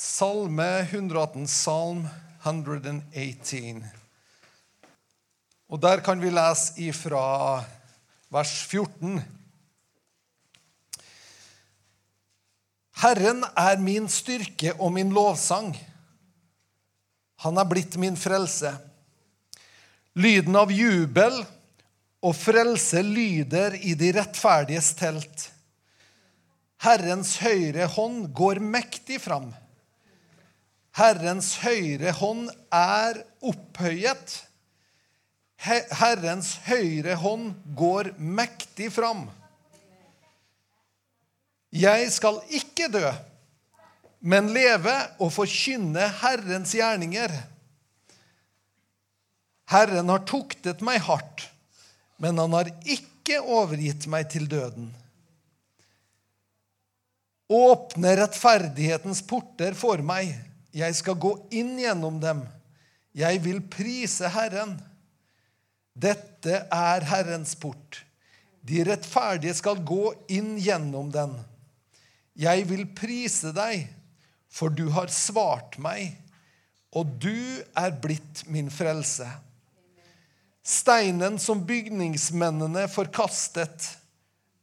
Salme 118, Salm 118. Og der kan vi lese ifra vers 14. Herren er min styrke og min lovsang. Han er blitt min frelse. Lyden av jubel og frelse lyder i de rettferdiges telt. Herrens høyre hånd går mektig fram. Herrens høyre hånd er opphøyet. Herrens høyre hånd går mektig fram. Jeg skal ikke dø, men leve og forkynne Herrens gjerninger. Herren har tuktet meg hardt, men han har ikke overgitt meg til døden. Åpne rettferdighetens porter for meg. Jeg skal gå inn gjennom dem. Jeg vil prise Herren. Dette er Herrens port. De rettferdige skal gå inn gjennom den. Jeg vil prise deg, for du har svart meg, og du er blitt min frelse. Steinen som bygningsmennene forkastet,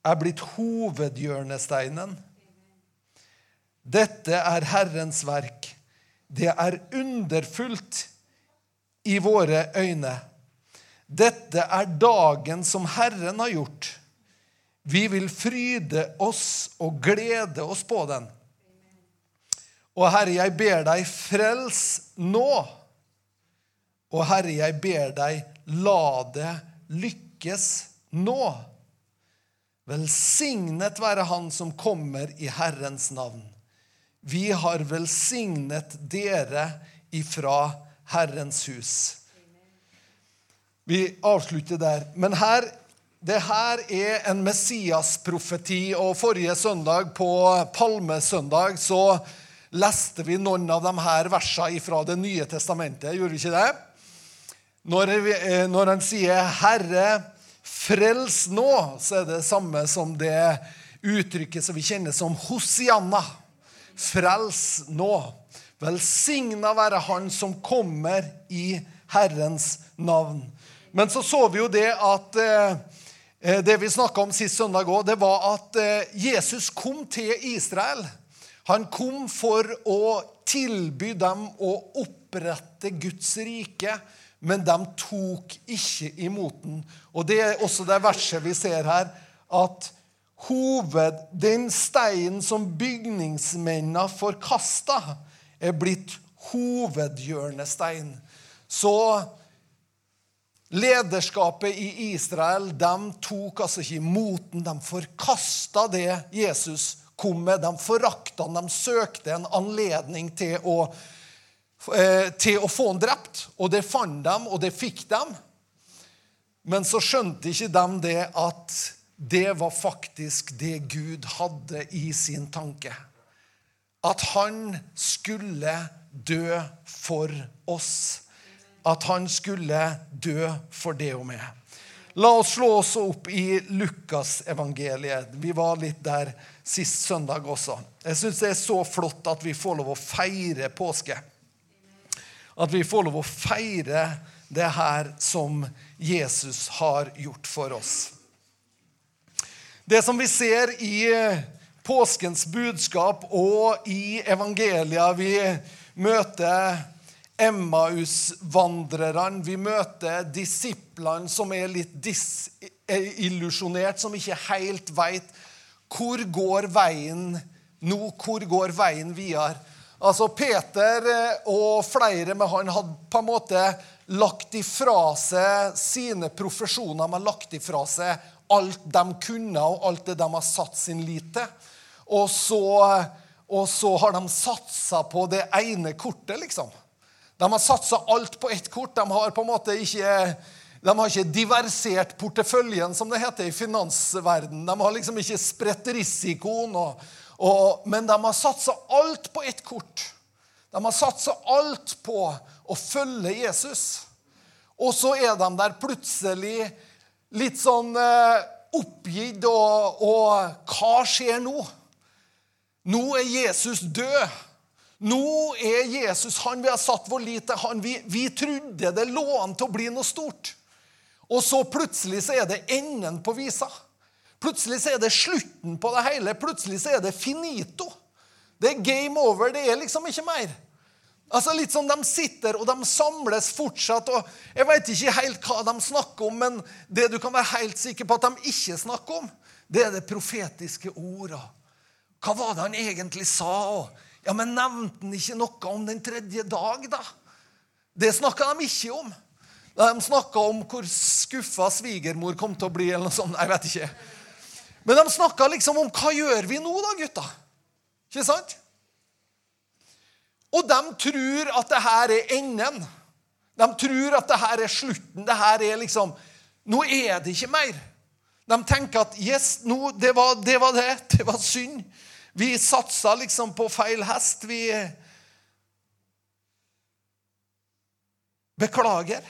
er blitt hovedhjørnesteinen. Dette er Herrens verk. Det er underfullt i våre øyne. Dette er dagen som Herren har gjort. Vi vil fryde oss og glede oss på den. Og Herre, jeg ber deg, frels nå. Og Herre, jeg ber deg, la det lykkes nå. Velsignet være Han som kommer i Herrens navn. Vi har velsignet dere ifra Herrens hus. Vi avslutter der. Men her det her er en Messias-profeti, og forrige søndag, på palmesøndag, så leste vi noen av de her versene fra Det nye testamentet. Gjorde vi ikke det? Når, vi, når han sier 'Herre, frels nå', så er det det samme som det uttrykket som vi kjenner som Hosianna. Frels nå. Velsigna være Han som kommer i Herrens navn. Men så så vi jo det at eh, Eh, det vi snakka om sist søndag òg, det var at eh, Jesus kom til Israel. Han kom for å tilby dem å opprette Guds rike, men de tok ikke imot den. Og Det er også det verset vi ser her, at hoved, den steinen som bygningsmennene forkasta, er blitt hovedhjørnestein. Så Lederskapet i Israel de tok altså ikke imot den. De forkasta det Jesus kom med. De forakta han. De søkte en anledning til å, eh, til å få han drept. Og det fant de, og det fikk de. Men så skjønte ikke de det at det var faktisk det Gud hadde i sin tanke. At han skulle dø for oss at han skulle dø for det og meg. La oss slå oss opp i Lukasevangeliet. Vi var litt der sist søndag også. Jeg syns det er så flott at vi får lov å feire påske. At vi får lov å feire det her som Jesus har gjort for oss. Det som vi ser i påskens budskap og i evangelia vi møter Emmaus-vandrerne. Vi møter disiplene som er litt disillusjonert, som ikke helt veit hvor går veien nå, hvor går veien videre. Altså Peter eh, og flere med han hadde på en måte lagt ifra seg sine profesjoner. De har lagt ifra seg alt de kunne, og alt det de har satt sin lit til. Og så, og så har de satsa på det ene kortet, liksom. De har satsa alt på ett kort. De har på en måte ikke, de har ikke diversert porteføljen, som det heter i finansverdenen. De har liksom ikke spredt risikoen. Og, og, men de har satsa alt på ett kort. De har satsa alt på å følge Jesus. Og så er de der plutselig litt sånn eh, oppgitt, og, og hva skjer nå? Nå er Jesus død. Nå er Jesus han vi har satt vår lit til. han. Vi, vi trodde det lå an til å bli noe stort. Og så plutselig så er det enden på visa. Plutselig så er det slutten på det hele. Plutselig så er det finito. Det er game over. Det er liksom ikke mer. Altså Litt sånn De sitter og de samles fortsatt. og Jeg vet ikke helt hva de snakker om, men det du kan være helt sikker på at de ikke snakker om, det er det profetiske ordet. Hva var det han egentlig sa? Ja, men Nevnte han ikke noe om den tredje dag, da? Det snakka de ikke om. De snakka om hvor skuffa svigermor kom til å bli. eller noe sånt. Jeg vet ikke. Men de snakka liksom om hva gjør vi nå, da, gutta? Ikke sant? Og de tror at det her er enden. De tror at det her er slutten. Det her er liksom Nå er det ikke mer. De tenker at yes, nå, det, var, det var det. Det var synd. Vi satsa liksom på feil hest. Vi Beklager.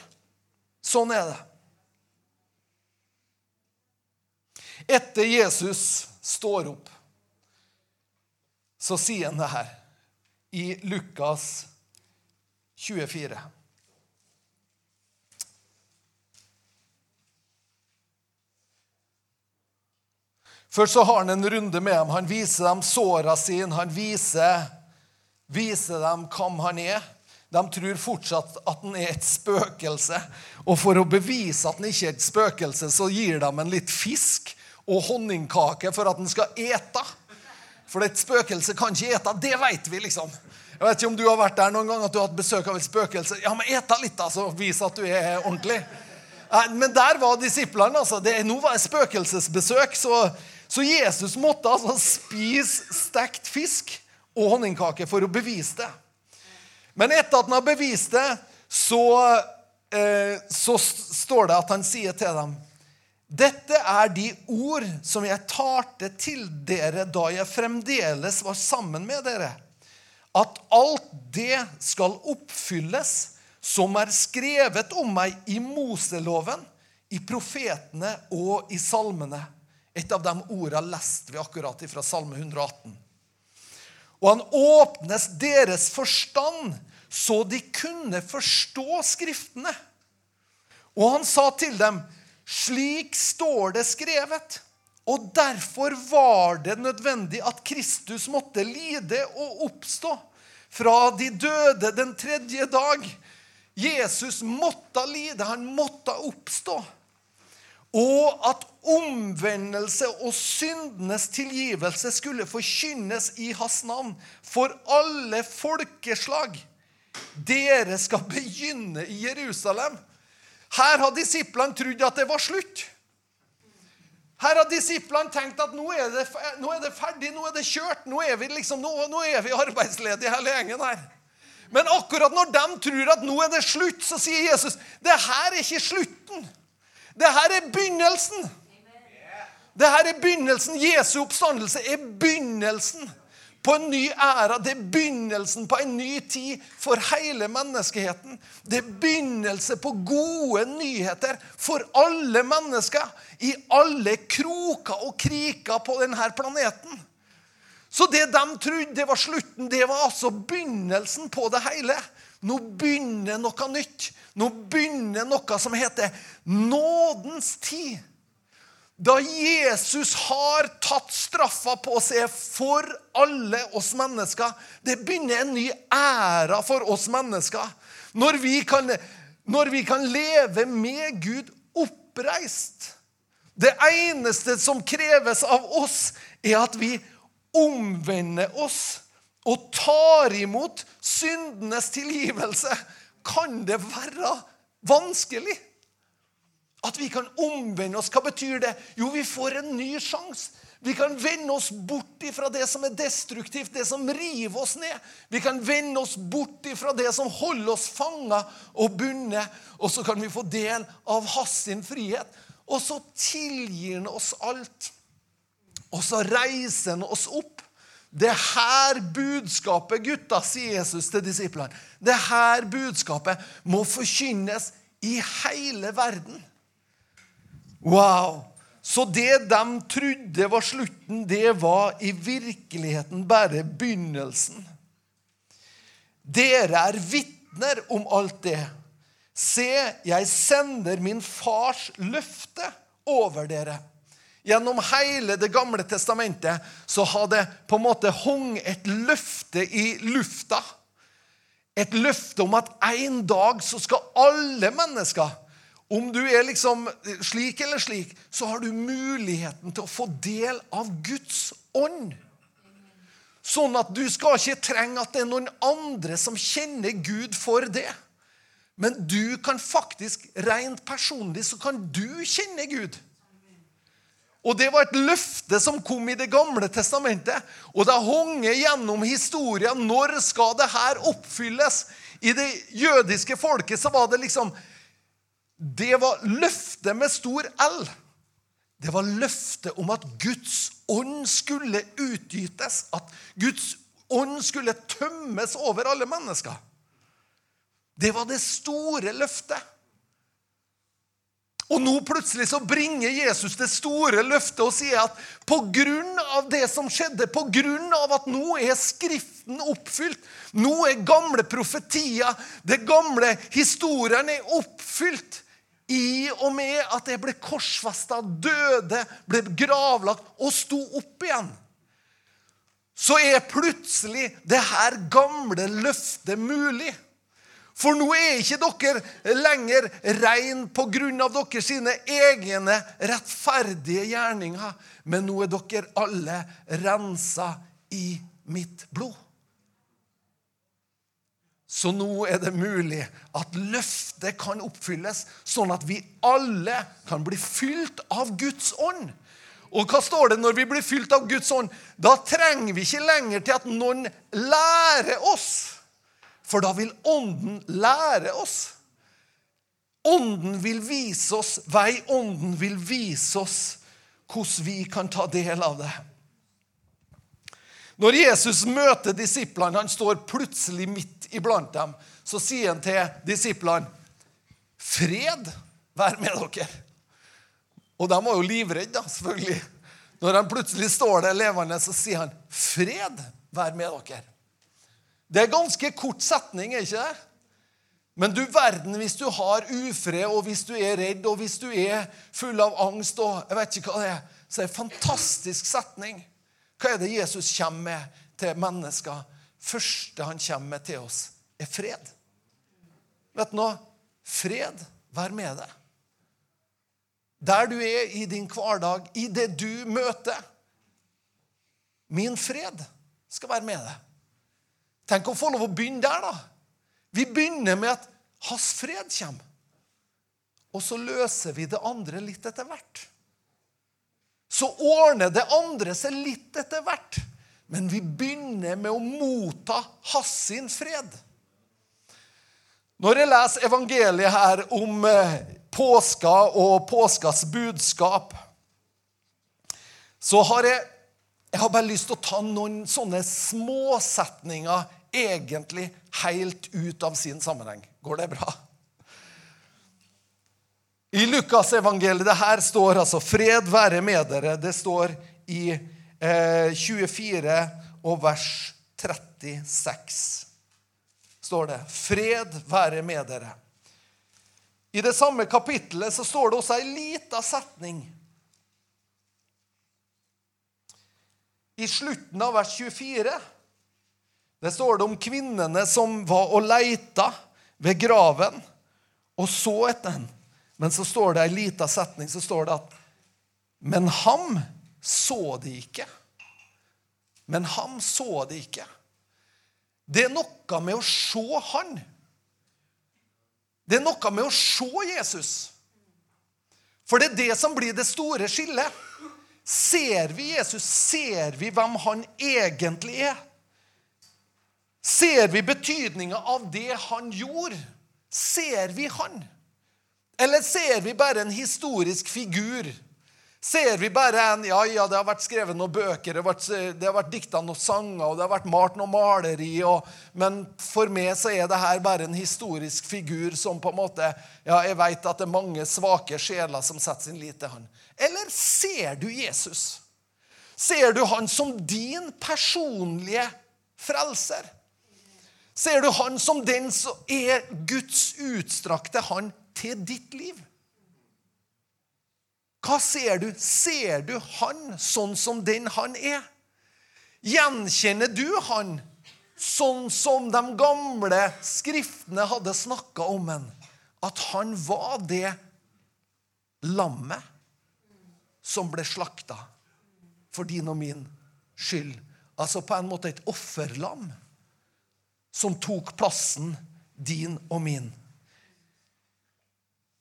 Sånn er det. Etter Jesus står opp, så sier han det her i Lukas 24. Først så har han en runde med dem. Han viser dem såra sine. Han viser, viser dem hvem han er. De tror fortsatt at han er et spøkelse. Og for å bevise at han ikke er et spøkelse, så gir de en litt fisk og honningkake for at han skal ete. For et spøkelse kan ikke ete. Det vet vi, liksom. Jeg vet ikke om du har vært der noen gang at du har hatt besøk av et spøkelse. Ja, men ete litt, altså. Vis at du er ordentlig. Men der var disiplene. altså. Det, nå var det spøkelsesbesøk, så, så, Jesus måtte altså spise stekt fisk og honningkake for å bevise det. Men etter at han har bevist det, så, eh, så står det at han sier til dem dette er de ord som jeg talte til dere da jeg fremdeles var sammen med dere. At alt det skal oppfylles som er skrevet om meg i Moseloven, i profetene og i salmene. Et av de ordene leste vi akkurat fra Salme 118. Og han åpnes deres forstand, så de kunne forstå Skriftene. Og han sa til dem, slik står det skrevet. Og derfor var det nødvendig at Kristus måtte lide og oppstå fra de døde den tredje dag. Jesus måtte lide, han måtte oppstå. Og at omvendelse og syndenes tilgivelse skulle forkynnes i hans navn for alle folkeslag. Dere skal begynne i Jerusalem. Her har disiplene trodd at det var slutt. Her har disiplene tenkt at nå er, det, nå er det, ferdig, nå er det kjørt. Nå er vi liksom, nå, nå er vi arbeidsledige, hele gjengen her. Men akkurat når de tror at nå er det slutt, så sier Jesus det her er ikke slutten. Det her er begynnelsen. Det her er begynnelsen. Jesu oppstandelse er begynnelsen på en ny æra. Det er begynnelsen på en ny tid for hele menneskeheten. Det er begynnelse på gode nyheter for alle mennesker i alle kroker og kriker på denne planeten. Så det de trodde det var slutten, det var altså begynnelsen på det hele. Nå begynner noe nytt. Nå begynner noe som heter nådens tid. Da Jesus har tatt straffa på seg for alle oss mennesker Det begynner en ny æra for oss mennesker. Når vi kan, når vi kan leve med Gud oppreist. Det eneste som kreves av oss, er at vi omvender oss og tar imot syndenes tilgivelse. Kan det være vanskelig? At vi kan omvende oss. Hva betyr det? Jo, vi får en ny sjanse. Vi kan vende oss bort fra det som er destruktivt, det som river oss ned. Vi kan vende oss bort fra det som holder oss fanga og bundet. Og så kan vi få del av hans frihet. Og så tilgir han oss alt. Og så reiser han oss opp. Det her budskapet, gutta, sier Jesus til disiplene, det her budskapet må forkynnes i hele verden. Wow! Så det de trodde var slutten, det var i virkeligheten bare begynnelsen. Dere er vitner om alt det. Se, jeg sender min fars løfte over dere. Gjennom hele Det gamle testamentet så har det på en måte hung et løfte i lufta. Et løfte om at en dag så skal alle mennesker om du er liksom slik eller slik, så har du muligheten til å få del av Guds ånd. Sånn at du skal ikke trenge at det er noen andre som kjenner Gud for det. Men du kan faktisk, rent personlig, så kan du kjenne Gud. Og Det var et løfte som kom i Det gamle testamentet. Og det hang gjennom historien. Når skal det her oppfylles? I det jødiske folket så var det liksom Det var løftet med stor L. Det var løftet om at Guds ånd skulle utgytes. At Guds ånd skulle tømmes over alle mennesker. Det var det store løftet. Og nå plutselig så bringer Jesus det store løftet og sier at pga. det som skjedde, pga. at nå er Skriften oppfylt, nå er gamle profetier, det gamle historien er oppfylt i og med at jeg ble korsfesta, døde, ble gravlagt og sto opp igjen, så er plutselig det her gamle løftet mulig. For nå er ikke dere lenger rein av deres sine egne rettferdige gjerninger, men nå er dere alle rensa i mitt blod. Så nå er det mulig at løftet kan oppfylles, sånn at vi alle kan bli fylt av Guds ånd. Og hva står det når vi blir fylt av Guds ånd? Da trenger vi ikke lenger til at noen lærer oss. For da vil Ånden lære oss. Ånden vil vise oss vei. Ånden vil vise oss hvordan vi kan ta del av det. Når Jesus møter disiplene, han står plutselig midt iblant dem, så sier han til disiplene, 'Fred være med dere.' Og de var jo livredde, selvfølgelig. Når han plutselig står der levende, så sier han, 'Fred være med dere'. Det er ganske kort setning, er ikke det? Men du verden hvis du har ufred, og hvis du er redd, og hvis du er full av angst og jeg vet ikke hva det er, så er det en fantastisk setning. Hva er det Jesus kommer med til mennesker? første han kommer med til oss, er fred. Vet du noe? Fred, vær med deg. Der du er i din hverdag, i det du møter. Min fred skal være med deg. Tenk å få lov å begynne der, da. Vi begynner med at hans fred kommer. Og så løser vi det andre litt etter hvert. Så ordner det andre seg litt etter hvert. Men vi begynner med å motta hans sin fred. Når jeg leser evangeliet her om eh, påska og påskas budskap, så har jeg, jeg har bare lyst til å ta noen sånne småsetninger egentlig helt ut av sin sammenheng. Går det bra? I Lukasevangeliet det her står altså 'Fred være med dere'. Det står i eh, 24 og vers 36. står det 'Fred være med dere'. I det samme kapittelet så står det også ei lita setning. I slutten av vers 24 det står det om kvinnene som var og leita ved graven og så etter den. Men så står det ei lita setning så står det at Men ham så de ikke. Men ham så de ikke. Det er noe med å se han. Det er noe med å se Jesus. For det er det som blir det store skillet. Ser vi Jesus, ser vi hvem han egentlig er. Ser vi betydninga av det han gjorde? Ser vi han? Eller ser vi bare en historisk figur? Ser vi bare en Ja, ja, det har vært skrevet noen bøker, det har vært, det har vært dikta noen sanger, og det har vært malt noe maleri, og, men for meg så er det her bare en historisk figur som på en måte Ja, jeg veit at det er mange svake sjeler som setter sin lit til han. Eller ser du Jesus? Ser du han som din personlige frelser? Ser du han som den som er Guds utstrakte han til ditt liv? Hva ser du? Ser du han sånn som den han er? Gjenkjenner du han sånn som de gamle skriftene hadde snakka om han? At han var det lammet som ble slakta for din og min skyld. Altså på en måte et offerlam som tok plassen din og min.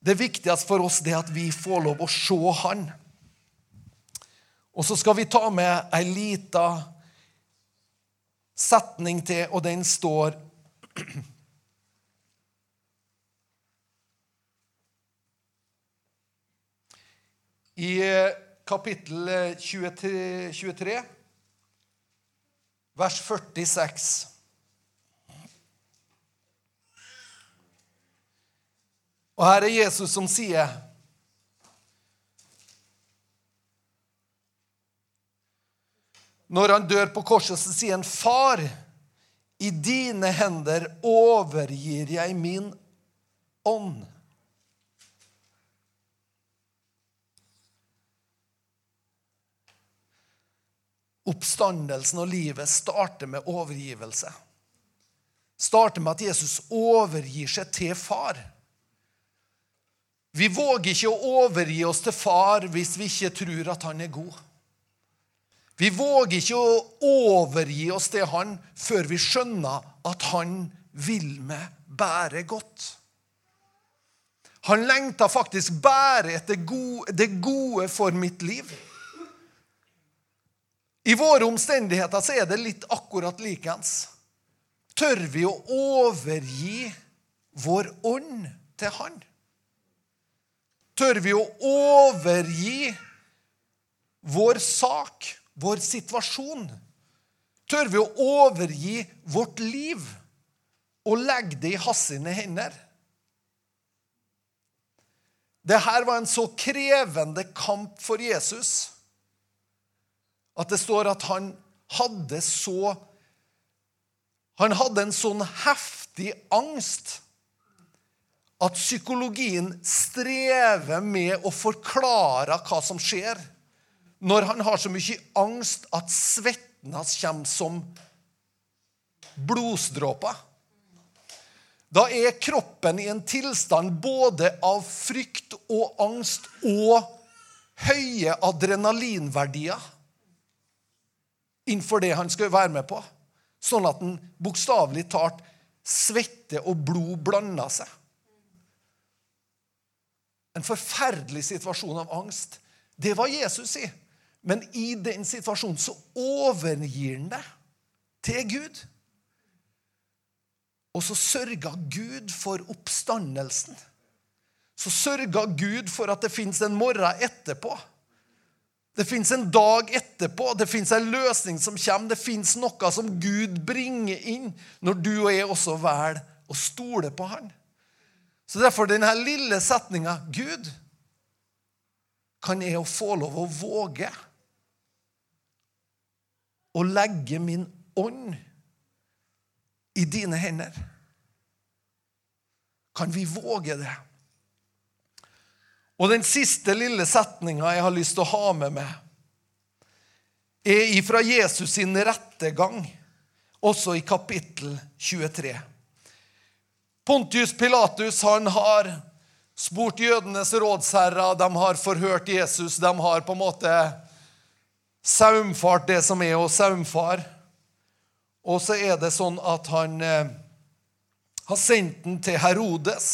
Det viktigste for oss er at vi får lov å se Han. Og så skal vi ta med ei lita setning til, og den står I kapittel 23, 23 vers 46. Og her er Jesus som sier Når han dør på korset, så sier han, 'Far, i dine hender overgir jeg min ånd.' Oppstandelsen og livet starter med overgivelse. Starter med at Jesus overgir seg til far. Vi våger ikke å overgi oss til far hvis vi ikke tror at han er god. Vi våger ikke å overgi oss til han før vi skjønner at han vil meg bære godt. Han lengter faktisk bare etter det gode for mitt liv. I våre omstendigheter så er det litt akkurat likeens. Tør vi å overgi vår ånd til Han? Tør vi å overgi vår sak, vår situasjon? Tør vi å overgi vårt liv og legge det i hans sine hender? Dette var en så krevende kamp for Jesus at det står at han hadde så Han hadde en sånn heftig angst at psykologien strever med å forklare hva som skjer, når han har så mye angst at svetten hans kommer som blodsdråper. Da er kroppen i en tilstand både av frykt og angst og høye adrenalinverdier innenfor det han skal være med på. Sånn at han bokstavelig talt svette og blod blander seg. En forferdelig situasjon av angst. Det var Jesus i. Men i den situasjonen så overgir han det til Gud. Og så sørga Gud for oppstandelsen. Så sørga Gud for at det fins en morgen etterpå. Det fins en dag etterpå, det fins en løsning som kommer. Det fins noe som Gud bringer inn når du og jeg også velger å stole på Han. Så derfor denne lille setninga Gud, kan jeg jo få lov å våge å legge min ånd i dine hender? Kan vi våge det? Og den siste lille setninga jeg har lyst til å ha med meg, er ifra Jesus sin rettegang, også i kapittel 23. Pontius Pilatus han har spurt jødenes rådsherrer, de har forhørt Jesus, de har på en måte saumfart det som er å saumfare. Og så er det sånn at han eh, har sendt den til Herodes.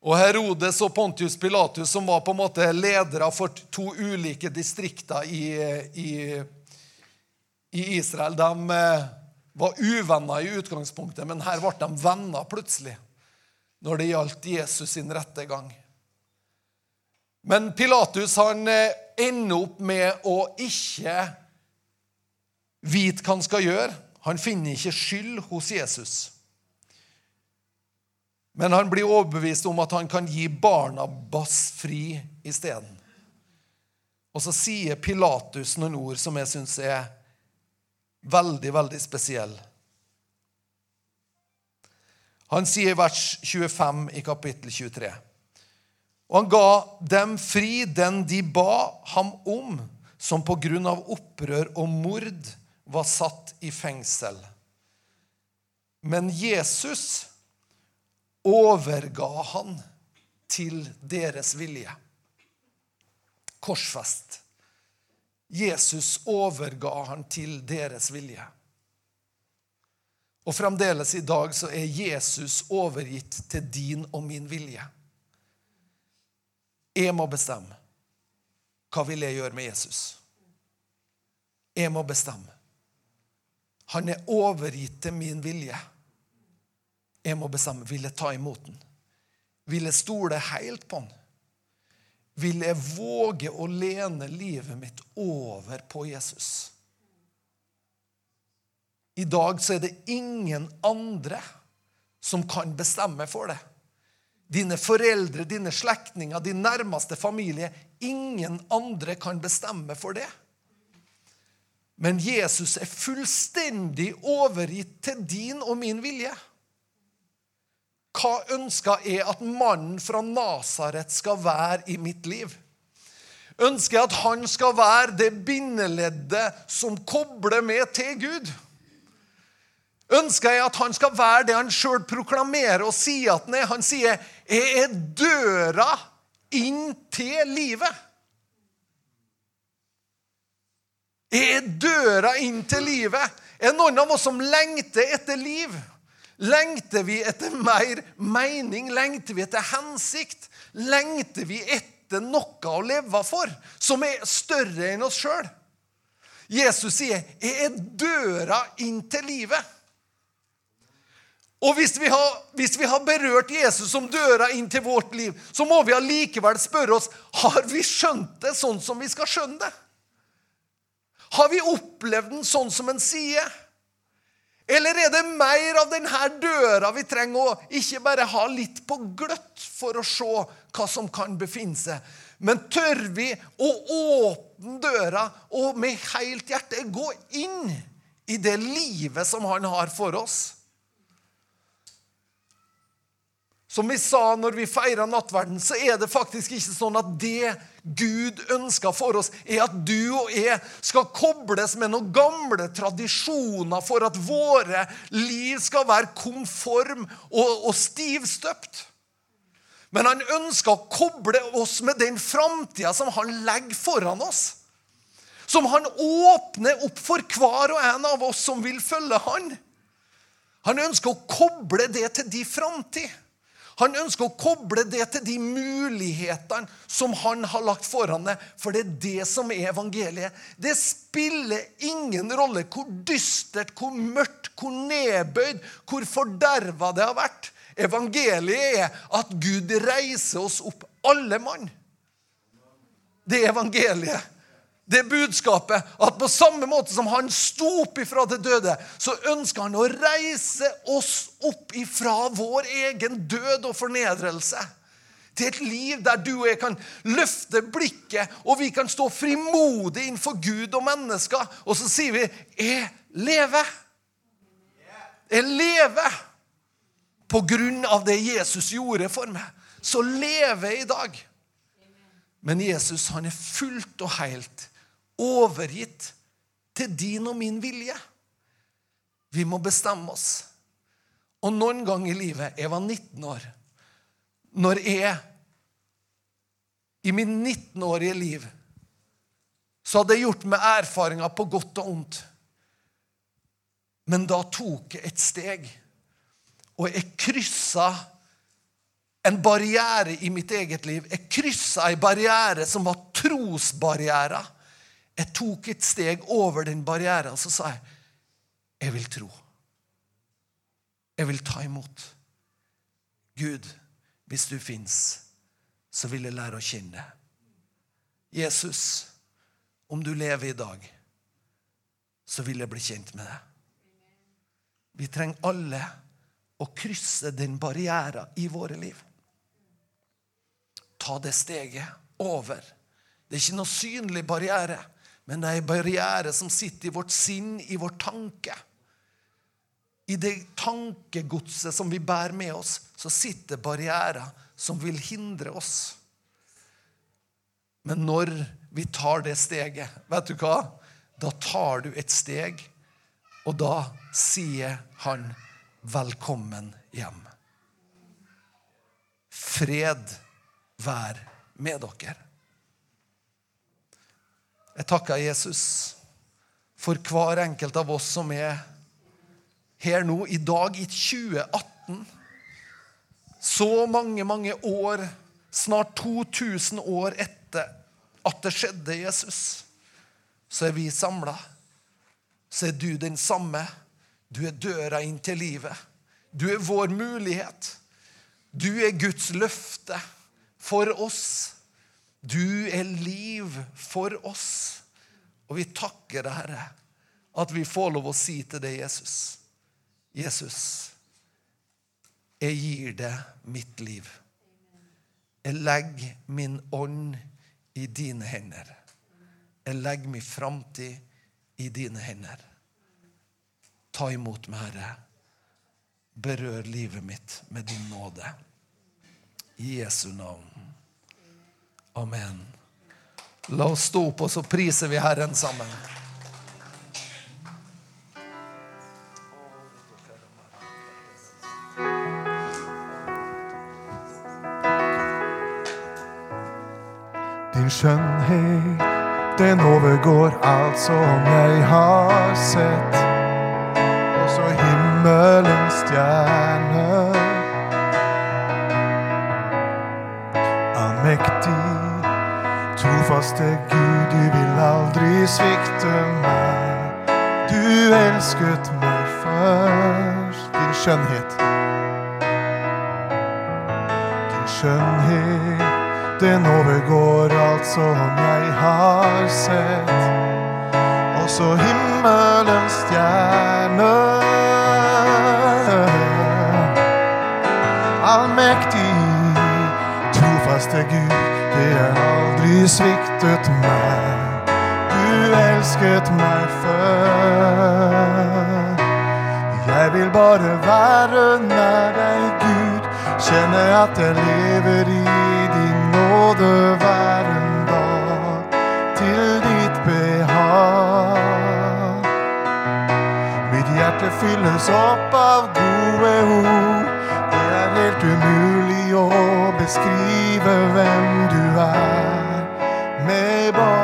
Og Herodes og Pontius Pilatus, som var på en måte ledere for to ulike distrikter i, i, i Israel, de eh, var uvenner i utgangspunktet, men her ble de venner plutselig når det gjaldt Jesus sin rettegang. Men Pilatus han eh, ender opp med å ikke vite hva han skal gjøre. Han finner ikke skyld hos Jesus. Men han blir overbevist om at han kan gi Barnabas fri isteden. Og så sier Pilatus noen ord som jeg syns er veldig, veldig spesiell. Han sier i vers 25 i kapittel 23. Og han ga dem fri den de ba ham om, som på grunn av opprør og mord var satt i fengsel. Men Jesus overga han til deres vilje. Korsfest. Jesus overga han til deres vilje. Og fremdeles i dag så er Jesus overgitt til din og min vilje. Jeg må bestemme. Hva vil jeg gjøre med Jesus? Jeg må bestemme. Han er overgitt til min vilje. Jeg må bestemme. Vil jeg ta imot den? Vil jeg stole helt på den? Vil jeg våge å lene livet mitt over på Jesus? I dag så er det ingen andre som kan bestemme for det. Dine foreldre, dine slektninger, din nærmeste familie. Ingen andre kan bestemme for det. Men Jesus er fullstendig overgitt til din og min vilje. Hva ønsker jeg at mannen fra Nasaret skal være i mitt liv? Ønsker jeg at han skal være det bindeleddet som kobler meg til Gud? Ønsker jeg at han skal være det han sjøl proklamerer og sier at han er? Han sier 'Jeg er døra inn til livet'. Jeg er døra inn til livet. Er det noen av oss som lengter etter liv? Lengter vi etter mer mening? Lengter vi etter hensikt? Lengter vi etter noe å leve for som er større enn oss sjøl? Jesus sier, 'Jeg er døra inn til livet'. Og hvis vi, har, hvis vi, har, berørt Jesus som døra inn til vårt liv, så må vi allikevel spørre oss har vi skjønt det sånn som vi skal skjønne det. Har vi opplevd den sånn som en sier? Eller er det mer av denne døra vi trenger å ikke bare ha litt på gløtt for å se hva som kan befinne seg? Men tør vi å åpne døra og med helt hjerte gå inn i det livet som han har for oss? Som vi sa når vi feira nattverden, så er det faktisk ikke sånn at det Gud ønsker for oss, er at du og jeg skal kobles med noen gamle tradisjoner for at våre liv skal være konform og, og stivstøpt. Men han ønsker å koble oss med den framtida som han legger foran oss. Som han åpner opp for hver og en av oss som vil følge han. Han ønsker å koble det til de framtid. Han ønsker å koble det til de mulighetene som han har lagt foran deg. For det er det som er evangeliet. Det spiller ingen rolle hvor dystert, hvor mørkt, hvor nedbøyd, hvor forderva det har vært. Evangeliet er at Gud reiser oss opp, alle mann. Det er evangeliet det budskapet at på samme måte som han sto opp ifra det døde, så ønsker han å reise oss opp ifra vår egen død og fornedrelse. Til et liv der du og jeg kan løfte blikket, og vi kan stå frimodig innenfor Gud og mennesker. Og så sier vi 'Jeg lever'. Jeg lever på grunn av det Jesus gjorde for meg. Så lever jeg i dag. Men Jesus han er fullt og helt overgitt til din og min vilje. Vi må bestemme oss. Og noen gang i livet Jeg var 19 år. Når jeg i min 19-årige liv så hadde jeg gjort meg erfaringer på godt og ondt. Men da tok jeg et steg, og jeg kryssa en barriere i mitt eget liv. Jeg kryssa en barriere som var trosbarriera. Jeg tok et steg over den barrieren, så sa jeg jeg vil tro. Jeg vil ta imot. Gud, hvis du fins, så vil jeg lære å kjenne deg. Jesus, om du lever i dag, så vil jeg bli kjent med deg. Vi trenger alle å krysse den barrieren i våre liv. Ta det steget over. Det er ikke noe synlig barriere. Men det er en barriere som sitter i vårt sinn, i vår tanke. i det tankegodset som vi bærer med oss, så sitter barrierer som vil hindre oss. Men når vi tar det steget, vet du hva? Da tar du et steg, og da sier han 'velkommen hjem'. Fred vær med dere. Jeg takker Jesus for hver enkelt av oss som er her nå, i dag, i 2018. Så mange, mange år, snart 2000 år etter at det skjedde Jesus, så er vi samla. Så er du den samme. Du er døra inn til livet. Du er vår mulighet. Du er Guds løfte for oss. Du er liv for oss. Og vi takker deg, Herre, at vi får lov å si til deg, Jesus Jesus, jeg gir deg mitt liv. Jeg legger min ånd i dine hender. Jeg legger min framtid i dine hender. Ta imot meg, Herre. Berør livet mitt med din nåde. I Jesu navn. Amen. La oss stå opp, og så priser vi Herren sammen. Din skjønnhet, den overgår alt som jeg har sett. Også himmelens stjerner. Allmektig, trofaste Gud, du vil aldri svikte meg. Du elsket meg først. Din skjønnhet. Din skjønnhet den overgår alt som jeg har sett. Også himmelens stjerner. Allmektig, trofaste Gud, det har aldri sviktet meg. Du elsket meg før. Jeg vil bare være nær deg, Gud. Kjenne at jeg lever i din nåde hver en dag. Til ditt behag. Mitt hjerte fylles opp av gode ord. Det er helt umulig å beskrive hvem du er. Med bare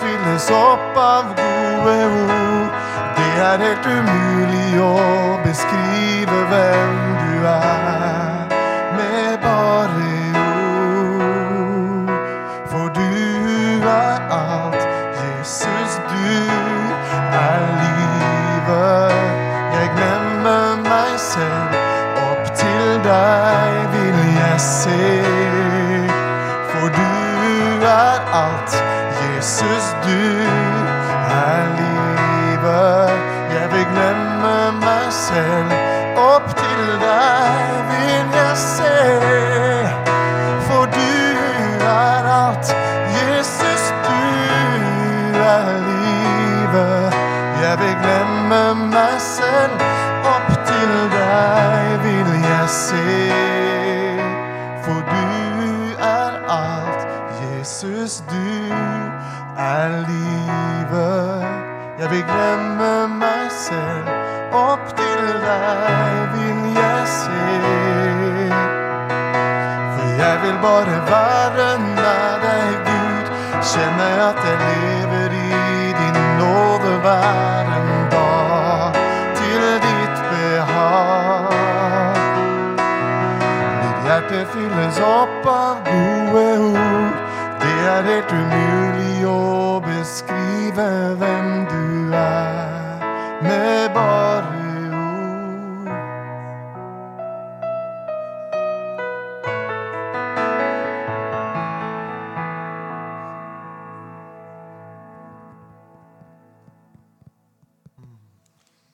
fylles opp av gode ord. Det er helt umulig å beskrive hvem du er.